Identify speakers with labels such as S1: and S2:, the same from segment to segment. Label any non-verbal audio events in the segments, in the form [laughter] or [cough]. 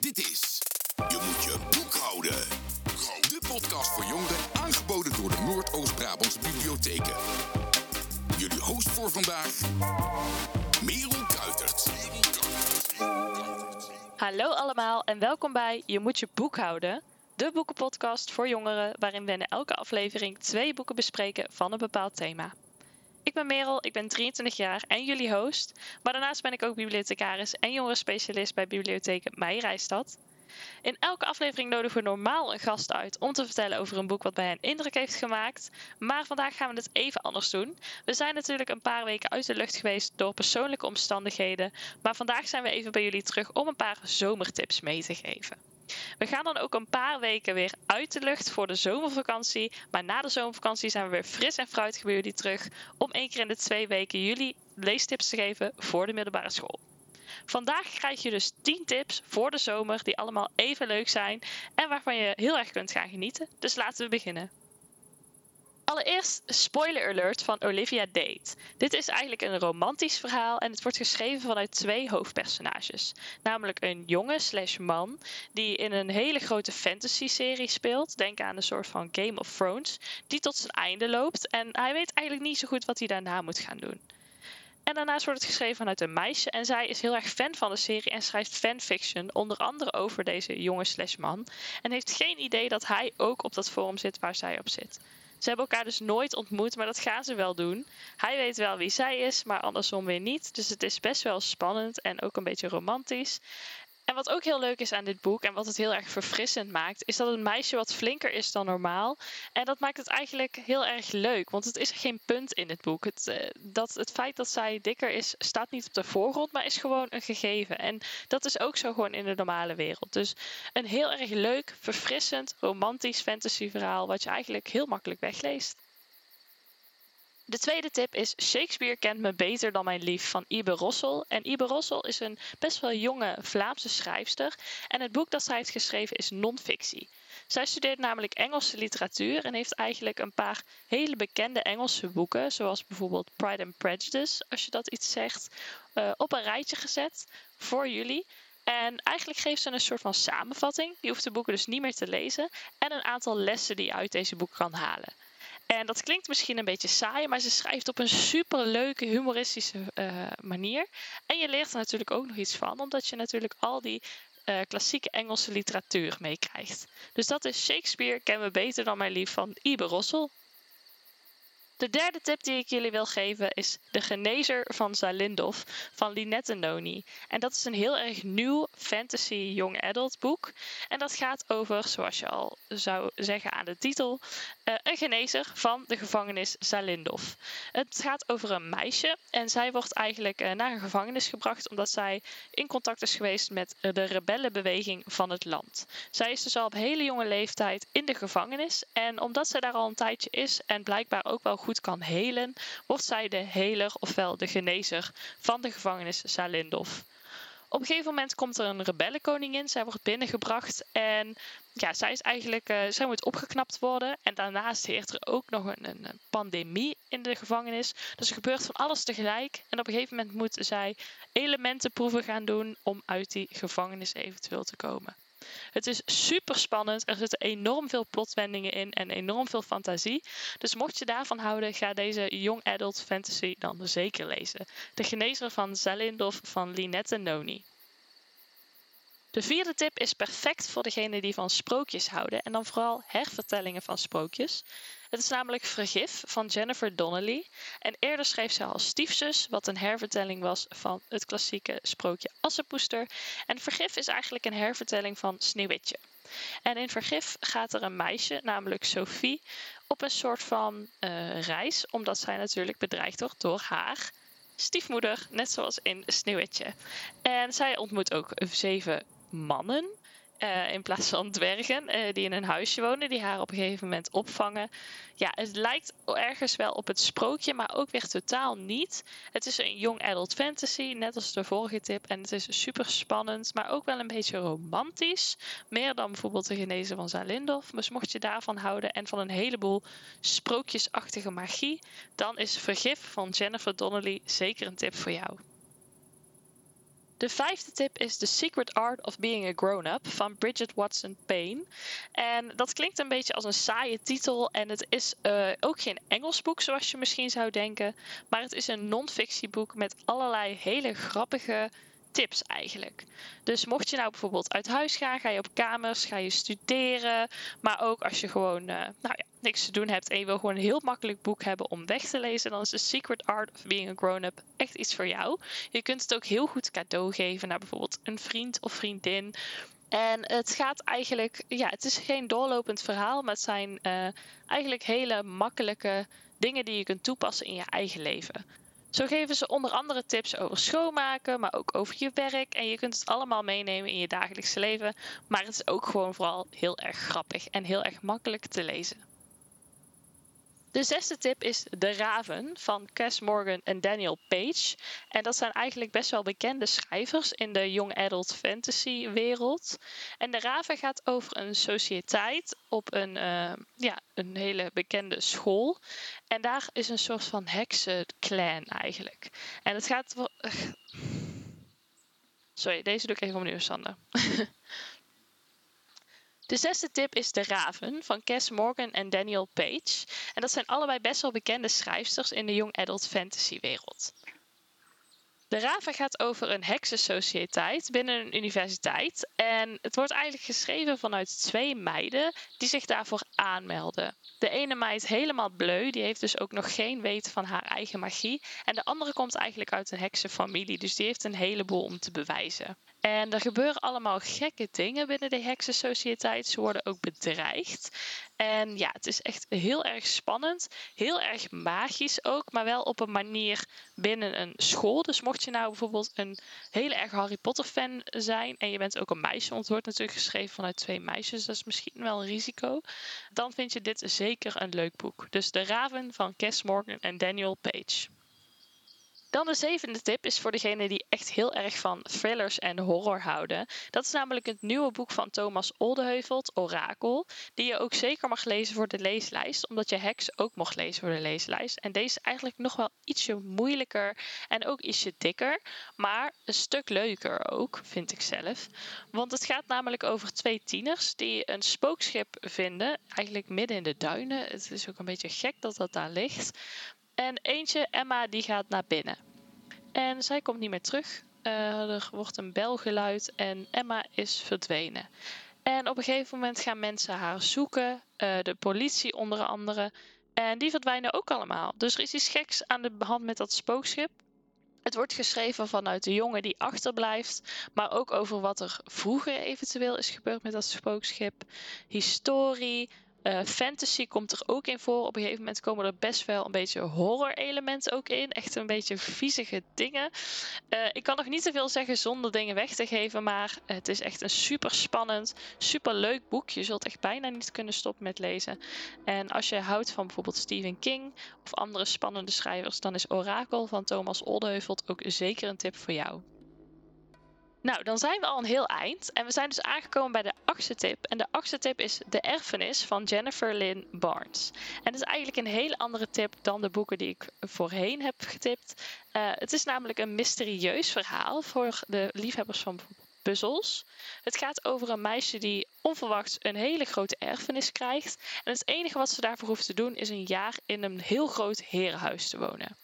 S1: Dit is Je moet je boek houden. De podcast voor jongeren aangeboden door de Noordoost-Brabantse bibliotheken. Jullie host voor vandaag, Merel Kuitert.
S2: Hallo allemaal en welkom bij Je moet je boek houden. De boekenpodcast voor jongeren waarin we in elke aflevering twee boeken bespreken van een bepaald thema. Ik ben Merel, ik ben 23 jaar en jullie host. Maar daarnaast ben ik ook bibliothecaris en jongerenspecialist bij Bibliotheek Meijerijstad. In elke aflevering nodigen we normaal een gast uit om te vertellen over een boek wat bij hen indruk heeft gemaakt. Maar vandaag gaan we het even anders doen. We zijn natuurlijk een paar weken uit de lucht geweest door persoonlijke omstandigheden. Maar vandaag zijn we even bij jullie terug om een paar zomertips mee te geven. We gaan dan ook een paar weken weer uit de lucht voor de zomervakantie. Maar na de zomervakantie zijn we weer fris en fruitig bij jullie terug. Om één keer in de twee weken jullie leestips te geven voor de middelbare school. Vandaag krijg je dus 10 tips voor de zomer die allemaal even leuk zijn en waarvan je heel erg kunt gaan genieten. Dus laten we beginnen. Allereerst spoiler alert van Olivia Date. Dit is eigenlijk een romantisch verhaal en het wordt geschreven vanuit twee hoofdpersonages. Namelijk een jongen slash man die in een hele grote fantasy serie speelt. Denk aan een soort van Game of Thrones. Die tot zijn einde loopt en hij weet eigenlijk niet zo goed wat hij daarna moet gaan doen. En daarnaast wordt het geschreven vanuit een meisje. En zij is heel erg fan van de serie en schrijft fanfiction. Onder andere over deze jongen slash man. En heeft geen idee dat hij ook op dat forum zit waar zij op zit. Ze hebben elkaar dus nooit ontmoet, maar dat gaan ze wel doen. Hij weet wel wie zij is, maar andersom weer niet. Dus het is best wel spannend en ook een beetje romantisch. En wat ook heel leuk is aan dit boek en wat het heel erg verfrissend maakt, is dat het meisje wat flinker is dan normaal. En dat maakt het eigenlijk heel erg leuk, want het is geen punt in het boek. Het, uh, dat, het feit dat zij dikker is, staat niet op de voorgrond, maar is gewoon een gegeven. En dat is ook zo gewoon in de normale wereld. Dus een heel erg leuk, verfrissend, romantisch fantasyverhaal, wat je eigenlijk heel makkelijk wegleest. De tweede tip is Shakespeare kent me beter dan mijn lief van Ibe Rossel. En Ibe Rossel is een best wel jonge Vlaamse schrijfster. En het boek dat zij heeft geschreven is non-fictie. Zij studeert namelijk Engelse literatuur en heeft eigenlijk een paar hele bekende Engelse boeken, zoals bijvoorbeeld Pride and Prejudice, als je dat iets zegt, uh, op een rijtje gezet voor jullie. En eigenlijk geeft ze een soort van samenvatting. Je hoeft de boeken dus niet meer te lezen. En een aantal lessen die je uit deze boek kan halen. En dat klinkt misschien een beetje saai, maar ze schrijft op een super leuke, humoristische uh, manier. En je leert er natuurlijk ook nog iets van, omdat je natuurlijk al die uh, klassieke Engelse literatuur meekrijgt. Dus dat is Shakespeare kennen we beter dan mijn lief van Ibe Rossel. De derde tip die ik jullie wil geven is De Genezer van Zalindov van Linette Noni. En dat is een heel erg nieuw fantasy young adult boek. En dat gaat over, zoals je al zou zeggen aan de titel, uh, een genezer van de gevangenis Zalindov. Het gaat over een meisje en zij wordt eigenlijk uh, naar een gevangenis gebracht omdat zij in contact is geweest met de rebellenbeweging van het land. Zij is dus al op hele jonge leeftijd in de gevangenis en omdat zij daar al een tijdje is en blijkbaar ook wel goed kan helen, wordt zij de heler ofwel de genezer van de gevangenis Salindov. Op een gegeven moment komt er een rebellenkoningin. Zij wordt binnengebracht en ja, zij is eigenlijk, uh, zij moet opgeknapt worden. En daarnaast heert er ook nog een, een, pandemie in de gevangenis. Dus er gebeurt van alles tegelijk. En op een gegeven moment moet zij elementenproeven gaan doen om uit die gevangenis eventueel te komen. Het is super spannend. Er zitten enorm veel plotwendingen in en enorm veel fantasie. Dus mocht je daarvan houden, ga deze young adult fantasy dan zeker lezen. De genezer van Zalindov van Linette Noni. De vierde tip is perfect voor degenen die van sprookjes houden en dan vooral hervertellingen van sprookjes. Het is namelijk Vergif van Jennifer Donnelly. En eerder schreef ze als stiefzus, wat een hervertelling was van het klassieke sprookje Assepoester. En Vergif is eigenlijk een hervertelling van Sneeuwwitje. En in Vergif gaat er een meisje, namelijk Sophie, op een soort van uh, reis, omdat zij natuurlijk bedreigd wordt door haar stiefmoeder, net zoals in Sneeuwwitje. En zij ontmoet ook zeven mannen. Uh, in plaats van dwergen uh, die in een huisje wonen, die haar op een gegeven moment opvangen. Ja, het lijkt ergens wel op het sprookje, maar ook weer totaal niet. Het is een young adult fantasy, net als de vorige tip. En het is super spannend, maar ook wel een beetje romantisch. Meer dan bijvoorbeeld de genezen van Zalindov. Dus mocht je daarvan houden en van een heleboel sprookjesachtige magie, dan is Vergif van Jennifer Donnelly zeker een tip voor jou. De vijfde tip is The Secret Art of Being a Grown-Up van Bridget Watson Payne. En dat klinkt een beetje als een saaie titel en het is uh, ook geen Engels boek zoals je misschien zou denken. Maar het is een non-fictieboek met allerlei hele grappige tips eigenlijk. Dus mocht je nou bijvoorbeeld uit huis gaan, ga je op kamers, ga je studeren. Maar ook als je gewoon uh, nou ja, niks te doen hebt en je wil gewoon een heel makkelijk boek hebben om weg te lezen, dan is The Secret Art of Being a Grown-Up echt iets voor jou. Je kunt het ook heel goed cadeau geven naar bijvoorbeeld een vriend of vriendin. En het gaat eigenlijk, ja, het is geen doorlopend verhaal, maar het zijn uh, eigenlijk hele makkelijke dingen die je kunt toepassen in je eigen leven. Zo geven ze onder andere tips over schoonmaken, maar ook over je werk. En je kunt het allemaal meenemen in je dagelijkse leven. Maar het is ook gewoon vooral heel erg grappig en heel erg makkelijk te lezen. De zesde tip is De Raven van Cass Morgan en Daniel Page. En dat zijn eigenlijk best wel bekende schrijvers in de young adult fantasy wereld. En De Raven gaat over een sociëteit op een, uh, ja, een hele bekende school. En daar is een soort van heksenclan eigenlijk. En het gaat... Sorry, deze doe ik even opnieuw, Sander. [laughs] De zesde tip is De Raven van Cass Morgan en Daniel Page. En dat zijn allebei best wel bekende schrijfsters in de young adult fantasy wereld. De Raven gaat over een heksensociëteit binnen een universiteit. En het wordt eigenlijk geschreven vanuit twee meiden die zich daarvoor aanmelden. De ene meid helemaal bleu, die heeft dus ook nog geen weten van haar eigen magie. En de andere komt eigenlijk uit een heksenfamilie, dus die heeft een heleboel om te bewijzen. En er gebeuren allemaal gekke dingen binnen de heksensociëteit. Ze worden ook bedreigd. En ja, het is echt heel erg spannend. Heel erg magisch ook, maar wel op een manier binnen een school. Dus mocht je nou bijvoorbeeld een hele erg Harry Potter fan zijn en je bent ook een meisje, want het wordt natuurlijk geschreven vanuit twee meisjes, dat is misschien wel een risico. Dan vind je dit zeker een leuk boek. Dus De Raven van Cass Morgan en Daniel Page. Dan de zevende tip is voor degenen die echt heel erg van thrillers en horror houden. Dat is namelijk het nieuwe boek van Thomas Oldeheuvelt, Orakel. Die je ook zeker mag lezen voor de leeslijst, omdat je Heks ook mocht lezen voor de leeslijst. En deze is eigenlijk nog wel ietsje moeilijker en ook ietsje dikker, maar een stuk leuker ook, vind ik zelf. Want het gaat namelijk over twee tieners die een spookschip vinden, eigenlijk midden in de duinen. Het is ook een beetje gek dat dat daar ligt. En eentje, Emma, die gaat naar binnen. En zij komt niet meer terug. Uh, er wordt een bel geluid en Emma is verdwenen. En op een gegeven moment gaan mensen haar zoeken, uh, de politie onder andere. En die verdwijnen ook allemaal. Dus er is iets geks aan de hand met dat spookschip. Het wordt geschreven vanuit de jongen die achterblijft, maar ook over wat er vroeger eventueel is gebeurd met dat spookschip. Historie, uh, fantasy komt er ook in voor. Op een gegeven moment komen er best wel een beetje horror elementen ook in. Echt een beetje viezige dingen. Uh, ik kan nog niet te veel zeggen zonder dingen weg te geven. Maar het is echt een super spannend, super leuk boek. Je zult echt bijna niet kunnen stoppen met lezen. En als je houdt van bijvoorbeeld Stephen King of andere spannende schrijvers, dan is Orakel van Thomas Oldeheuvelt ook zeker een tip voor jou. Nou, dan zijn we al een heel eind. En we zijn dus aangekomen bij de achtste tip. En de achtste tip is De Erfenis van Jennifer Lynn Barnes. En dat is eigenlijk een hele andere tip dan de boeken die ik voorheen heb getipt. Uh, het is namelijk een mysterieus verhaal voor de liefhebbers van puzzels. Het gaat over een meisje die onverwachts een hele grote erfenis krijgt. En het enige wat ze daarvoor hoeft te doen is een jaar in een heel groot herenhuis te wonen.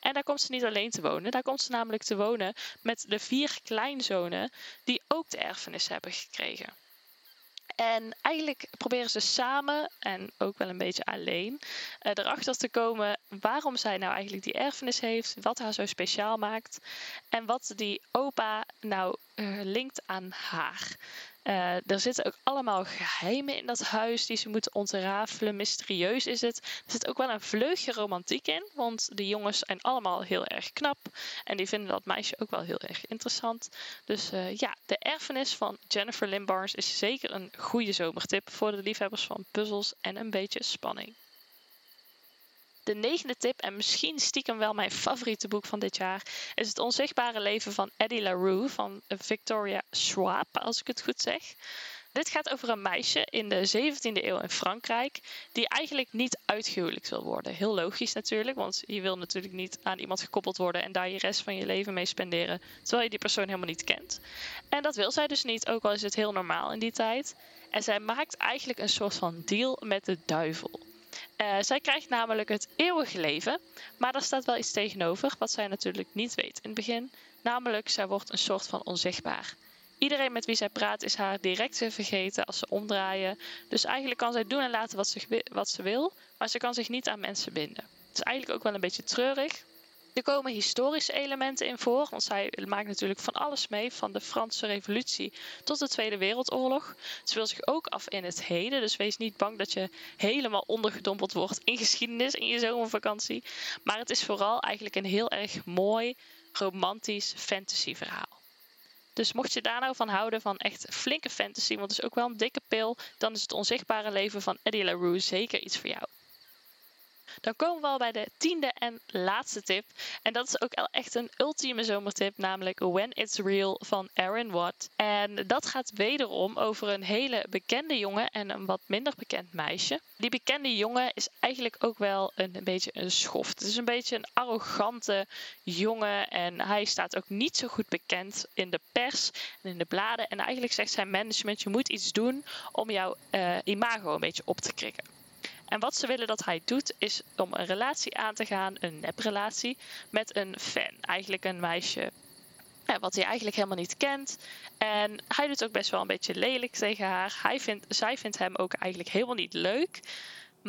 S2: En daar komt ze niet alleen te wonen. Daar komt ze namelijk te wonen met de vier kleinzonen die ook de erfenis hebben gekregen. En eigenlijk proberen ze samen en ook wel een beetje alleen uh, erachter te komen waarom zij nou eigenlijk die erfenis heeft, wat haar zo speciaal maakt en wat die opa nou uh, linkt aan haar. Uh, er zitten ook allemaal geheimen in dat huis die ze moeten ontrafelen. Mysterieus is het. Er zit ook wel een vleugje romantiek in, want de jongens zijn allemaal heel erg knap. En die vinden dat meisje ook wel heel erg interessant. Dus uh, ja, de erfenis van Jennifer Lynn Barnes is zeker een goede zomertip voor de liefhebbers van puzzels en een beetje spanning. De negende tip, en misschien stiekem wel mijn favoriete boek van dit jaar, is Het Onzichtbare Leven van Eddie LaRue van Victoria Schwab, als ik het goed zeg. Dit gaat over een meisje in de 17e eeuw in Frankrijk die eigenlijk niet uitgehuwelijkd wil worden. Heel logisch natuurlijk, want je wil natuurlijk niet aan iemand gekoppeld worden en daar je rest van je leven mee spenderen, terwijl je die persoon helemaal niet kent. En dat wil zij dus niet, ook al is het heel normaal in die tijd. En zij maakt eigenlijk een soort van deal met de duivel. Uh, zij krijgt namelijk het eeuwige leven, maar daar staat wel iets tegenover, wat zij natuurlijk niet weet in het begin. Namelijk, zij wordt een soort van onzichtbaar. Iedereen met wie zij praat is haar direct vergeten als ze omdraaien. Dus eigenlijk kan zij doen en laten wat ze, wat ze wil, maar ze kan zich niet aan mensen binden. Het is eigenlijk ook wel een beetje treurig. Er komen historische elementen in voor, want zij maakt natuurlijk van alles mee, van de Franse Revolutie tot de Tweede Wereldoorlog. Ze wil zich ook af in het heden, dus wees niet bang dat je helemaal ondergedompeld wordt in geschiedenis in je zomervakantie. Maar het is vooral eigenlijk een heel erg mooi, romantisch fantasyverhaal. Dus mocht je daar nou van houden van echt flinke fantasy, want het is ook wel een dikke pil, dan is het onzichtbare leven van Eddie LaRue zeker iets voor jou. Dan komen we al bij de tiende en laatste tip. En dat is ook echt een ultieme zomertip, namelijk When It's Real van Aaron Watt. En dat gaat wederom over een hele bekende jongen en een wat minder bekend meisje. Die bekende jongen is eigenlijk ook wel een, beetje een schoft. Het is een beetje een arrogante jongen en hij staat ook niet zo goed bekend in de pers en in de bladen. En eigenlijk zegt zijn management, je moet iets doen om jouw uh, imago een beetje op te krikken. En wat ze willen dat hij doet, is om een relatie aan te gaan, een neprelatie, met een fan. Eigenlijk een meisje ja, wat hij eigenlijk helemaal niet kent. En hij doet ook best wel een beetje lelijk tegen haar. Hij vindt, zij vindt hem ook eigenlijk helemaal niet leuk.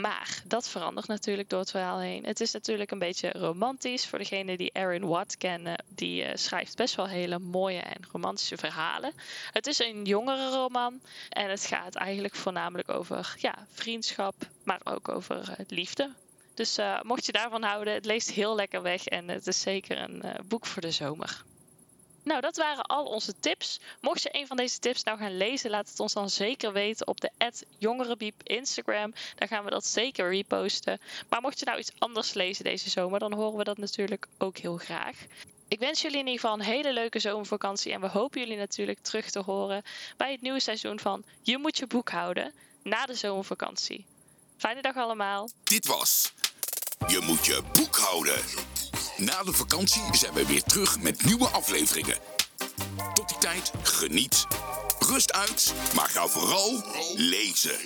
S2: Maar dat verandert natuurlijk door het verhaal heen. Het is natuurlijk een beetje romantisch. Voor degene die Aaron Watt kennen, die uh, schrijft best wel hele mooie en romantische verhalen. Het is een jongere roman en het gaat eigenlijk voornamelijk over ja, vriendschap, maar ook over uh, liefde. Dus uh, mocht je daarvan houden, het leest heel lekker weg en het is zeker een boek voor de zomer. Nou, dat waren al onze tips. Mocht je een van deze tips nou gaan lezen, laat het ons dan zeker weten op de jongerenbiep Instagram. Daar gaan we dat zeker reposten. Maar mocht je nou iets anders lezen deze zomer, dan horen we dat natuurlijk ook heel graag. Ik wens jullie in ieder geval een hele leuke zomervakantie en we hopen jullie natuurlijk terug te horen bij het nieuwe seizoen van Je moet je boek houden na de zomervakantie. Fijne dag allemaal.
S1: Dit was Je moet je boek houden. Na de vakantie zijn we weer terug met nieuwe afleveringen. Tot die tijd, geniet. Rust uit, maar ga vooral lezen.